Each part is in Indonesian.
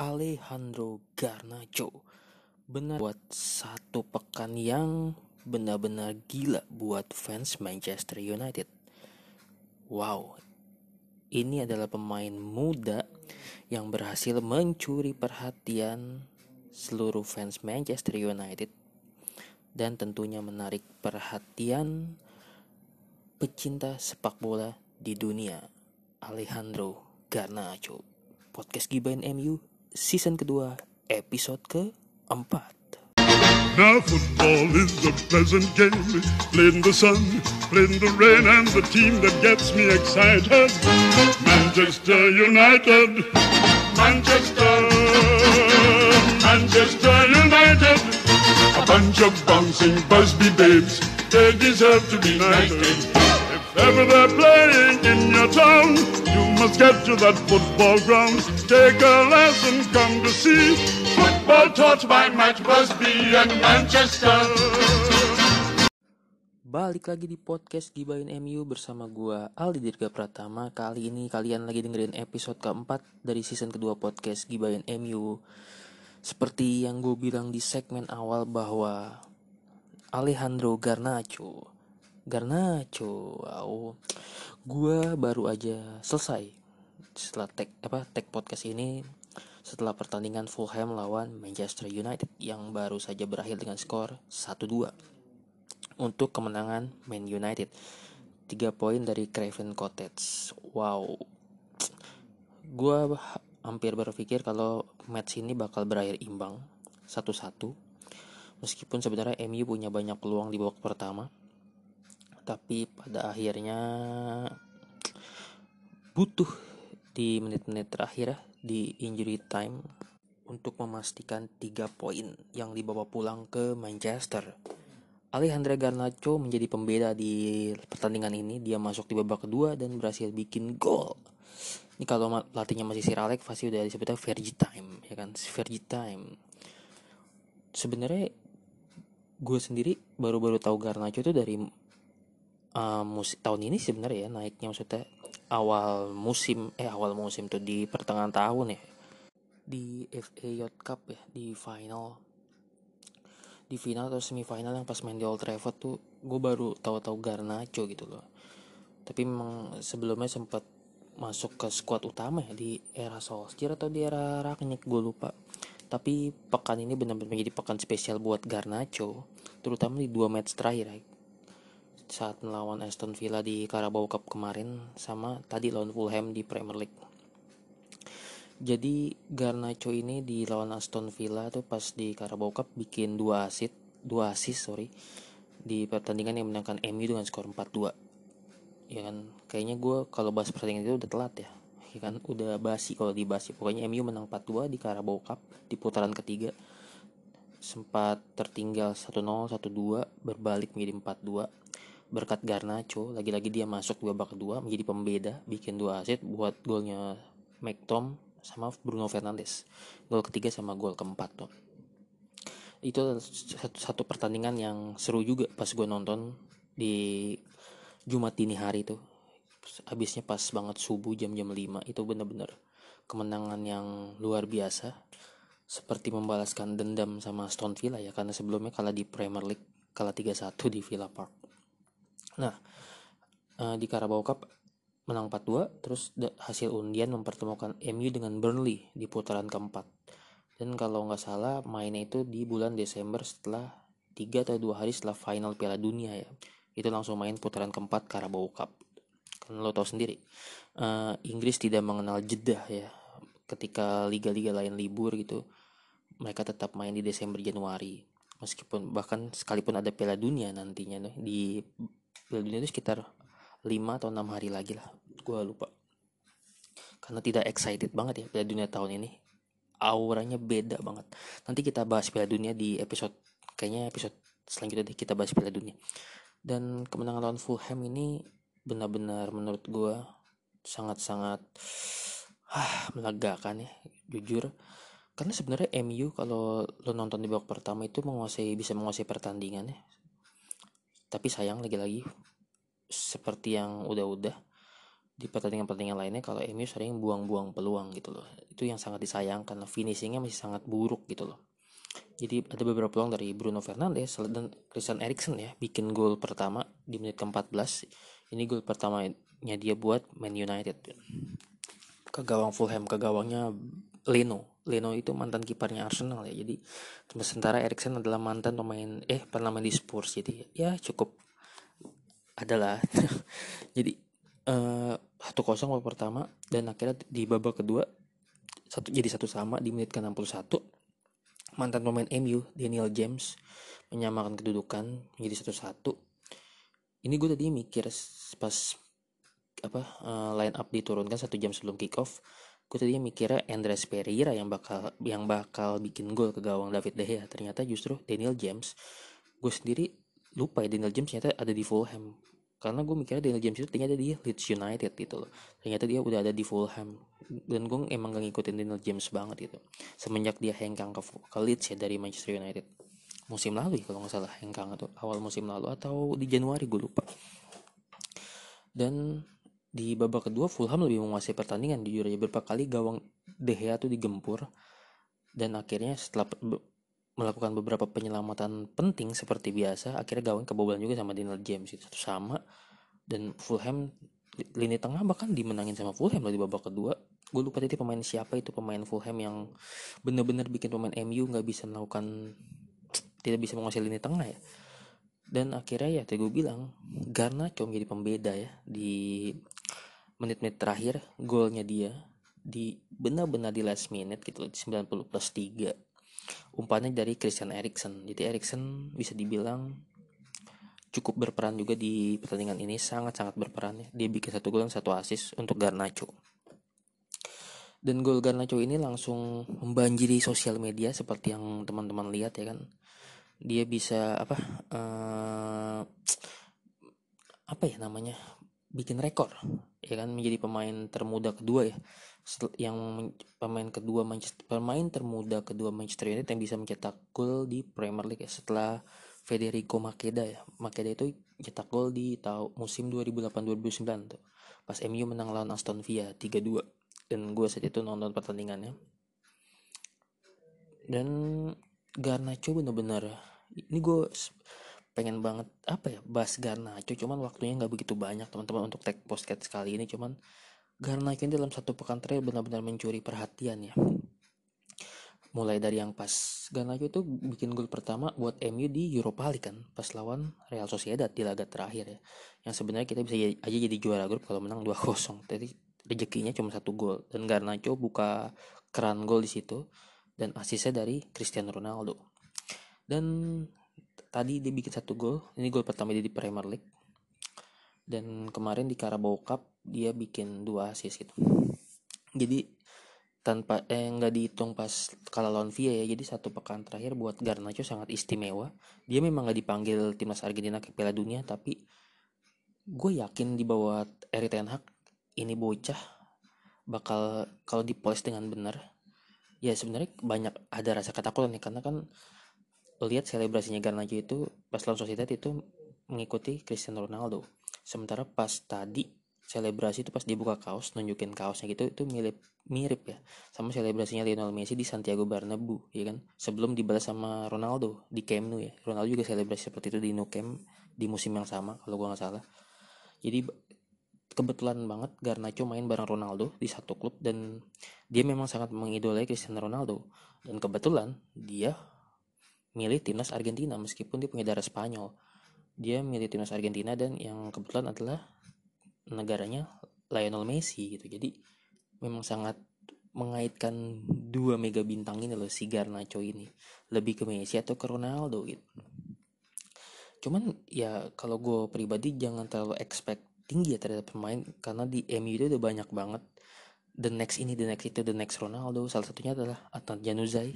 Alejandro Garnacho. Benar buat satu pekan yang benar-benar gila buat fans Manchester United. Wow, ini adalah pemain muda yang berhasil mencuri perhatian seluruh fans Manchester United dan tentunya menarik perhatian pecinta sepak bola di dunia Alejandro Garnacho podcast Gibain MU season kedua episode keempat. Now football is a pleasant game, played in the sun, played in the rain, and the team that gets me excited, Manchester United, Manchester, Manchester United, a bunch of bouncing Busby babes, they deserve to be knighted. If ever they're playing in your town, you must get to that football ground, take a lesson, come to see football taught by Matt Busby and Manchester. Balik lagi di podcast Gibain MU bersama gua Aldi Dirga Pratama. Kali ini kalian lagi dengerin episode keempat dari season kedua podcast Gibain MU Seperti yang gue bilang di segmen awal bahwa Alejandro Garnacho Garnacho wow. Gue baru aja selesai setelah tag apa tag podcast ini setelah pertandingan Fulham lawan Manchester United yang baru saja berakhir dengan skor 1-2 untuk kemenangan Man United. 3 poin dari Craven Cottage. Wow. Gua hampir berpikir kalau match ini bakal berakhir imbang satu-satu. Meskipun sebenarnya MU punya banyak peluang di babak pertama. Tapi pada akhirnya butuh di menit-menit terakhir ya, di injury time untuk memastikan 3 poin yang dibawa pulang ke Manchester. Alejandro Garnacho menjadi pembeda di pertandingan ini. Dia masuk di babak kedua dan berhasil bikin gol. Ini kalau pelatihnya masih Sir Alex pasti udah disebutnya Fergie time, ya kan? Fergie time. Sebenarnya gue sendiri baru-baru tahu Garnacho itu dari uh, tahun ini sebenarnya ya naiknya maksudnya awal musim eh awal musim tuh di pertengahan tahun ya. Di FA Youth Cup ya di final. Di final atau semifinal yang pas main di Old Trafford tuh gue baru tahu-tahu Garnacho gitu loh. Tapi memang sebelumnya sempat masuk ke skuad utama ya di era Solskjaer atau di era Ragnik gue lupa. Tapi pekan ini benar-benar menjadi pekan spesial buat Garnacho terutama di dua match terakhir ya. Saat melawan Aston Villa di Carabao Cup kemarin sama tadi lawan Fulham di Premier League jadi Garnacho ini di lawan Aston Villa tuh pas di Carabao Cup bikin dua asis, dua asis sorry di pertandingan yang menangkan MU dengan skor 4-2. Ya kan, kayaknya gue kalau bahas pertandingan itu udah telat ya. Ya kan, udah basi kalau dibahas. Pokoknya MU menang 4-2 di Carabao Cup di putaran ketiga. Sempat tertinggal 1-0, 1-2, berbalik menjadi 4-2 berkat Garnacho lagi-lagi dia masuk di babak kedua menjadi pembeda bikin dua asis buat golnya McTom sama Bruno Fernandes. Gol ketiga sama gol keempat tuh itu satu, pertandingan yang seru juga pas gue nonton di Jumat dini hari tuh. Habisnya pas banget subuh jam-jam 5 itu bener-bener kemenangan yang luar biasa. Seperti membalaskan dendam sama Aston Villa ya karena sebelumnya kalah di Premier League kalah 3-1 di Villa Park nah eh, di Carabao Cup menang 4-2 terus hasil undian mempertemukan MU dengan Burnley di putaran keempat. Dan kalau nggak salah mainnya itu di bulan Desember setelah 3 atau 2 hari setelah final Piala Dunia ya. Itu langsung main putaran keempat Carabao Cup. Kan lo tau sendiri uh, Inggris tidak mengenal jeda ya. Ketika liga-liga lain libur gitu mereka tetap main di Desember Januari meskipun bahkan sekalipun ada Piala Dunia nantinya di Piala Dunia itu sekitar 5 atau 6 hari lagi lah. Gue lupa. Karena tidak excited banget ya Piala Dunia tahun ini. Auranya beda banget. Nanti kita bahas Piala Dunia di episode kayaknya episode selanjutnya deh kita bahas Piala Dunia. Dan kemenangan lawan Fulham ini benar-benar menurut gue sangat-sangat ah, melegakan ya jujur. Karena sebenarnya MU kalau lo nonton di babak pertama itu menguasai bisa menguasai pertandingan ya tapi sayang lagi-lagi seperti yang udah-udah di pertandingan-pertandingan lainnya kalau MU sering buang-buang peluang gitu loh. Itu yang sangat disayangkan finishingnya masih sangat buruk gitu loh. Jadi ada beberapa peluang dari Bruno Fernandes dan Christian Eriksen ya bikin gol pertama di menit ke-14 ini gol pertamanya dia buat Man United. Ke gawang Fulham ke gawangnya Leno Leno itu mantan kipernya Arsenal ya. Jadi sementara Eriksen adalah mantan pemain eh pernah main di Spurs. Jadi ya cukup adalah. Jadi eh, satu kosong babak pertama dan akhirnya di babak kedua satu jadi satu sama di menit ke 61 mantan pemain MU Daniel James menyamakan kedudukan menjadi satu satu. Ini gue tadi mikir pas apa uh, line up diturunkan satu jam sebelum kick off gue tadinya mikirnya Andres Pereira yang bakal yang bakal bikin gol ke gawang David De Gea. Ternyata justru Daniel James. Gue sendiri lupa ya Daniel James ternyata ada di Fulham. Karena gue mikirnya Daniel James itu ternyata dia Leeds United gitu loh. Ternyata dia udah ada di Fulham. Dan gue emang gak ngikutin Daniel James banget gitu. Semenjak dia hengkang ke, ke Leeds ya dari Manchester United. Musim lalu ya kalau nggak salah hengkang atau awal musim lalu atau di Januari gue lupa. Dan di babak kedua Fulham lebih menguasai pertandingan jujur aja. Beberapa kali gawang De Gea tuh digempur dan akhirnya setelah melakukan beberapa penyelamatan penting seperti biasa akhirnya gawang kebobolan juga sama Daniel James itu. Sama dan Fulham lini tengah bahkan dimenangin sama Fulham loh di babak kedua. Gue lupa tadi pemain siapa itu pemain Fulham yang bener-bener bikin pemain MU nggak bisa melakukan tidak bisa menguasai lini tengah ya. Dan akhirnya ya tadi gue bilang Garnacho menjadi pembeda ya di menit-menit terakhir golnya dia di benar-benar di last minute gitu di 90 plus 3 umpannya dari Christian Eriksen. Jadi Eriksen bisa dibilang cukup berperan juga di pertandingan ini sangat-sangat berperan ya. Dia bikin satu gol dan satu assist untuk Garnacho. Dan gol Garnacho ini langsung membanjiri sosial media seperti yang teman-teman lihat ya kan. Dia bisa apa uh, apa ya namanya bikin rekor ya kan? Menjadi pemain termuda kedua ya. Yang pemain kedua Manchester pemain termuda kedua Manchester United yang bisa mencetak gol di Premier League ya setelah Federico Makeda ya. Makeda itu cetak gol di tahun musim 2008-2009 tuh. Pas MU menang lawan Aston Villa 3-2 dan gue saat itu nonton pertandingannya. Dan Garnacho bener-bener ini gue pengen banget apa ya bahas Garnacho. Cuman waktunya nggak begitu banyak teman-teman untuk tag postcard sekali ini. Cuman Garnacho ini dalam satu pekan terakhir benar-benar mencuri perhatian ya. Mulai dari yang pas Garnacho itu bikin gol pertama buat MU di Europa League kan pas lawan Real Sociedad di laga terakhir ya. Yang sebenarnya kita bisa aja jadi juara grup kalau menang 2-0 jadi rezekinya cuma satu gol. Dan Garnacho buka keran gol di situ dan asisnya dari Cristiano Ronaldo. Dan tadi dia bikin satu gol. Ini gol pertama dia di Premier League. Dan kemarin di Carabao Cup dia bikin dua assist gitu. Jadi tanpa eh nggak dihitung pas kalah lawan Via ya. Jadi satu pekan terakhir buat Garnacho sangat istimewa. Dia memang nggak dipanggil timnas Argentina ke Piala Dunia tapi gue yakin di bawah Erik Ten Hag ini bocah bakal kalau dipoles dengan benar ya sebenarnya banyak ada rasa ketakutan nih. Karena kan lihat selebrasinya Garnacho itu pas lawan Sociedad itu mengikuti Cristiano Ronaldo. Sementara pas tadi selebrasi itu pas dibuka kaos nunjukin kaosnya gitu itu mirip mirip ya sama selebrasinya Lionel Messi di Santiago Bernabeu ya kan? Sebelum dibalas sama Ronaldo di Camp Nou ya. Ronaldo juga selebrasi seperti itu di Nou Camp di musim yang sama kalau gua nggak salah. Jadi kebetulan banget Garnacho main bareng Ronaldo di satu klub dan dia memang sangat mengidolai Cristiano Ronaldo. Dan kebetulan dia milih timnas Argentina meskipun dia punya darah Spanyol. Dia milih timnas Argentina dan yang kebetulan adalah negaranya Lionel Messi gitu. Jadi memang sangat mengaitkan dua mega bintang ini loh si Garnacho ini lebih ke Messi atau ke Ronaldo gitu. Cuman ya kalau gue pribadi jangan terlalu expect tinggi ya terhadap pemain karena di MU itu udah banyak banget the next ini the next itu the next Ronaldo salah satunya adalah Adnan Januzaj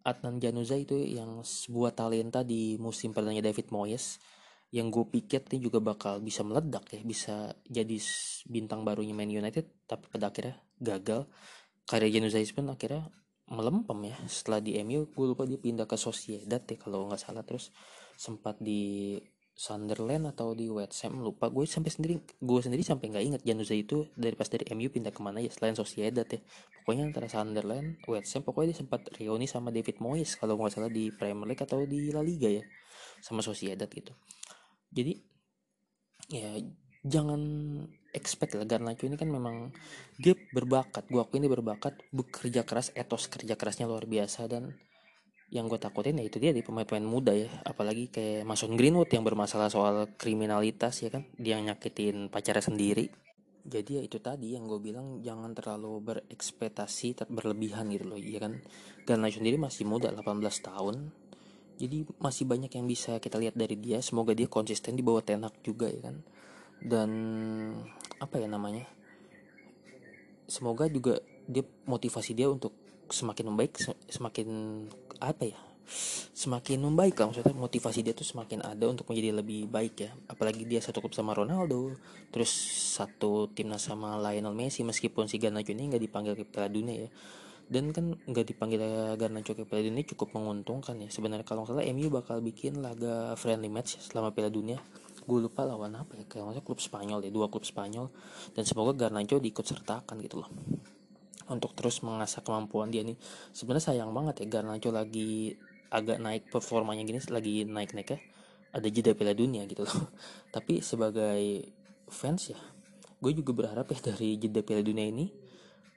Adnan Januzaj itu yang sebuah talenta di musim pertandingan David Moyes yang gue pikir ini juga bakal bisa meledak ya bisa jadi bintang barunya Man United tapi pada akhirnya gagal. Karya Januzaj pun akhirnya melempem ya setelah di MU gue lupa dia pindah ke Sociedad ya kalau nggak salah. Terus sempat di Sunderland atau di West Ham lupa gue sampai sendiri gue sendiri sampai nggak inget Januzaj itu dari pas dari MU pindah ke mana ya selain Sociedad ya. Pokoknya antara Sunderland West Ham pokoknya dia sempat reuni sama David Moyes kalau nggak salah di Premier League atau di La Liga ya sama Sociedad gitu. Jadi ya jangan expect lah Garnacho ini kan memang dia berbakat gue akuin dia berbakat bekerja keras etos kerja kerasnya luar biasa dan yang gue takutin ya itu dia di pemain-pemain muda ya. Apalagi kayak Mason Greenwood yang bermasalah soal kriminalitas ya kan. Dia nyakitin pacarnya sendiri. Jadi ya itu tadi yang gue bilang jangan terlalu berekspektasi ter berlebihan gitu loh ya kan. Garnacho sendiri masih muda 18 tahun. Jadi masih banyak yang bisa kita lihat dari dia. Semoga dia konsisten di bawah tenak juga ya kan. Dan apa ya namanya semoga juga dia motivasi dia untuk semakin membaik semakin apa ya semakin membaik lah maksudnya. Motivasi dia tuh semakin ada untuk menjadi lebih baik ya. Apalagi dia satu klub sama Ronaldo terus satu timnas sama Lionel Messi meskipun si Garnacho ini nggak dipanggil ke Piala Dunia ya. Dan kan nggak dipanggil Garnacho ke Piala Dunia cukup menguntungkan ya. Sebenarnya kalau nggak salah MU bakal bikin laga friendly match selama Piala Dunia. Gue lupa lawan apa ya kayak maksudnya klub Spanyol ya dua klub Spanyol. Dan semoga Garnacho diikut sertakan gitu loh untuk terus mengasah kemampuan dia nih. Sebenarnya sayang banget ya Garnacho lagi agak naik performanya gini lagi naik naik ya. Ada jeda Piala Dunia gitu loh. Tapi sebagai fans ya gue juga berharap ya dari jeda Piala Dunia ini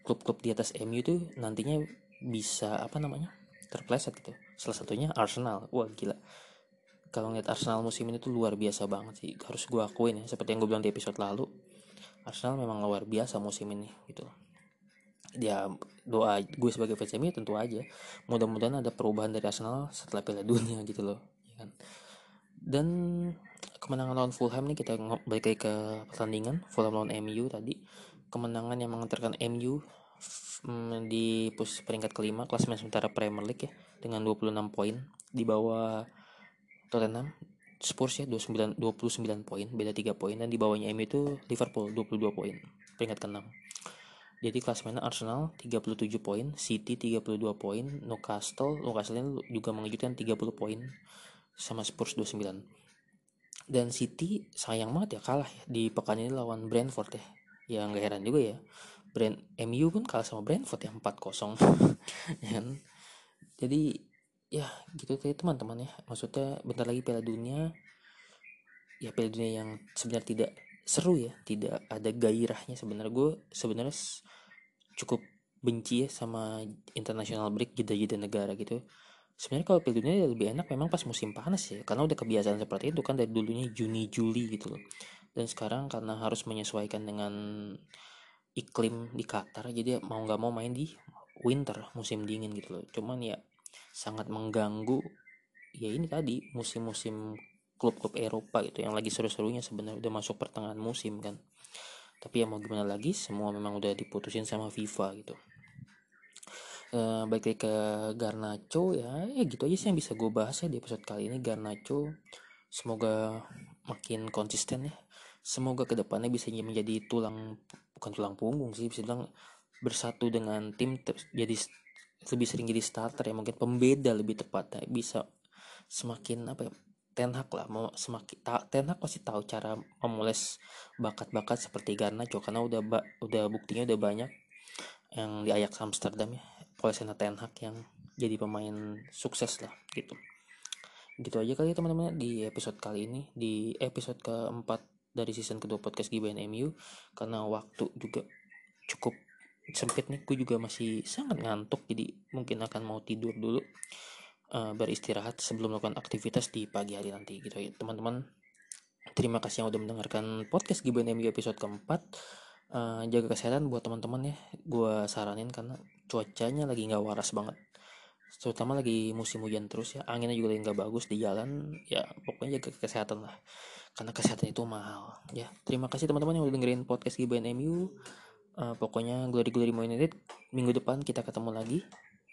klub-klub di atas MU tuh nantinya bisa apa namanya terpleset gitu. Salah satunya Arsenal. Wah gila. Kalau ngeliat Arsenal musim ini tuh luar biasa banget sih. Harus gue akuin ya seperti yang gue bilang di episode lalu. Arsenal memang luar biasa musim ini gitu loh ya doa gue sebagai fans MU tentu aja. Mudah-mudahan ada perubahan dari Arsenal setelah Piala Dunia gitu loh ya kan? Dan kemenangan lawan Fulham nih kita balik lagi ke pertandingan Fulham lawan MU tadi. Kemenangan yang mengantarkan MU mm, di posisi peringkat kelima klasemen sementara Premier League ya dengan 26 poin. Di bawah Tottenham Spurs ya 29 29 poin beda 3 poin. Dan di bawahnya MU itu Liverpool 22 poin peringkat ke-6 jadi klasmennya Arsenal 37 poin, City 32 poin, Newcastle, Newcastle ini juga mengejutkan 30 poin sama Spurs 29. Dan City sayang banget ya kalah ya di pekan ini lawan Brentford ya. Ya nggak heran juga ya. Brand MU pun kalah sama Brentford ya 4-0. ya kan? Jadi ya gitu ya teman-teman ya. Maksudnya bentar lagi Piala Dunia ya Piala Dunia yang sebenarnya tidak seru ya tidak ada gairahnya sebenarnya. Gue sebenarnya cukup benci ya sama international break jeda-jeda negara gitu. Sebenarnya kalau Piala Dunia lebih enak memang pas musim panas ya karena udah kebiasaan seperti itu kan dari dulunya Juni Juli gitu loh. Dan sekarang karena harus menyesuaikan dengan iklim di Qatar jadi mau nggak mau main di winter musim dingin gitu loh. Cuman ya sangat mengganggu ya ini tadi musim-musim klub-klub Eropa gitu yang lagi seru-serunya sebenarnya udah masuk pertengahan musim kan. Tapi ya mau gimana lagi semua memang udah diputusin sama FIFA gitu. E, baik lagi ke Garnacho ya ya gitu aja sih yang bisa gue bahas ya di episode kali ini Garnacho. Semoga makin konsisten ya. Semoga ke depannya bisa menjadi tulang bukan tulang punggung sih bisa bilang bersatu dengan tim jadi lebih sering jadi starter ya mungkin pembeda lebih tepat ya bisa semakin apa ya Ten Hag lah mau semakin ta, Ten Hag pasti tahu cara memoles bakat-bakat seperti Garnacho karena udah ba, udah buktinya udah banyak yang di Ajax Amsterdam ya Polsena Ten Hag yang jadi pemain sukses lah gitu. Gitu aja kali ya teman-teman di episode kali ini di episode keempat dari season kedua podcast Gibain MU karena waktu juga cukup sempit nih gue juga masih sangat ngantuk jadi mungkin akan mau tidur dulu uh, beristirahat sebelum melakukan aktivitas di pagi hari nanti gitu ya. Teman-teman terima kasih yang udah mendengarkan podcast Gibain MU episode keempat. Uh, jaga kesehatan buat teman-teman ya. Gue saranin karena cuacanya lagi nggak waras banget. Terutama lagi musim hujan terus ya. Anginnya juga lagi nggak bagus di jalan. Ya pokoknya jaga kesehatan lah. Karena kesehatan itu mahal ya. Terima kasih teman-teman yang udah dengerin podcast Gibain MU uh, pokoknya glory glory United minggu depan kita ketemu lagi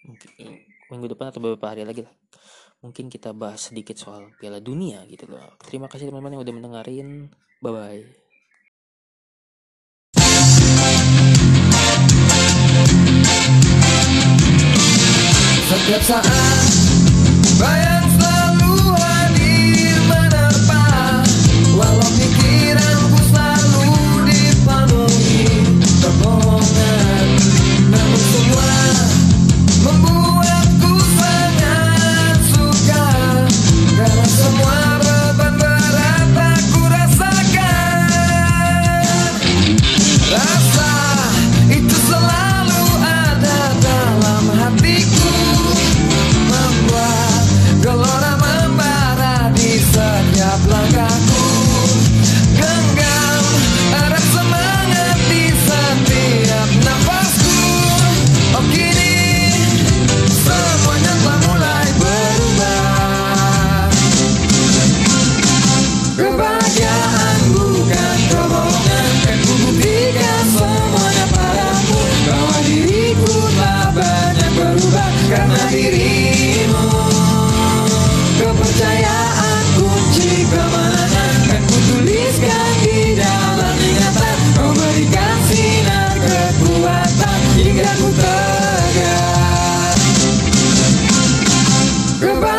Eh, minggu depan atau beberapa hari lagi lah. Mungkin kita bahas sedikit soal Piala Dunia gitu loh. Terima kasih teman-teman yang udah mendengarin. Bye bye Setiap saat Bayang selalu hadir menerpa. Walau pikiranku selalu dipenuhi Kebohongan Namun semua Goodbye.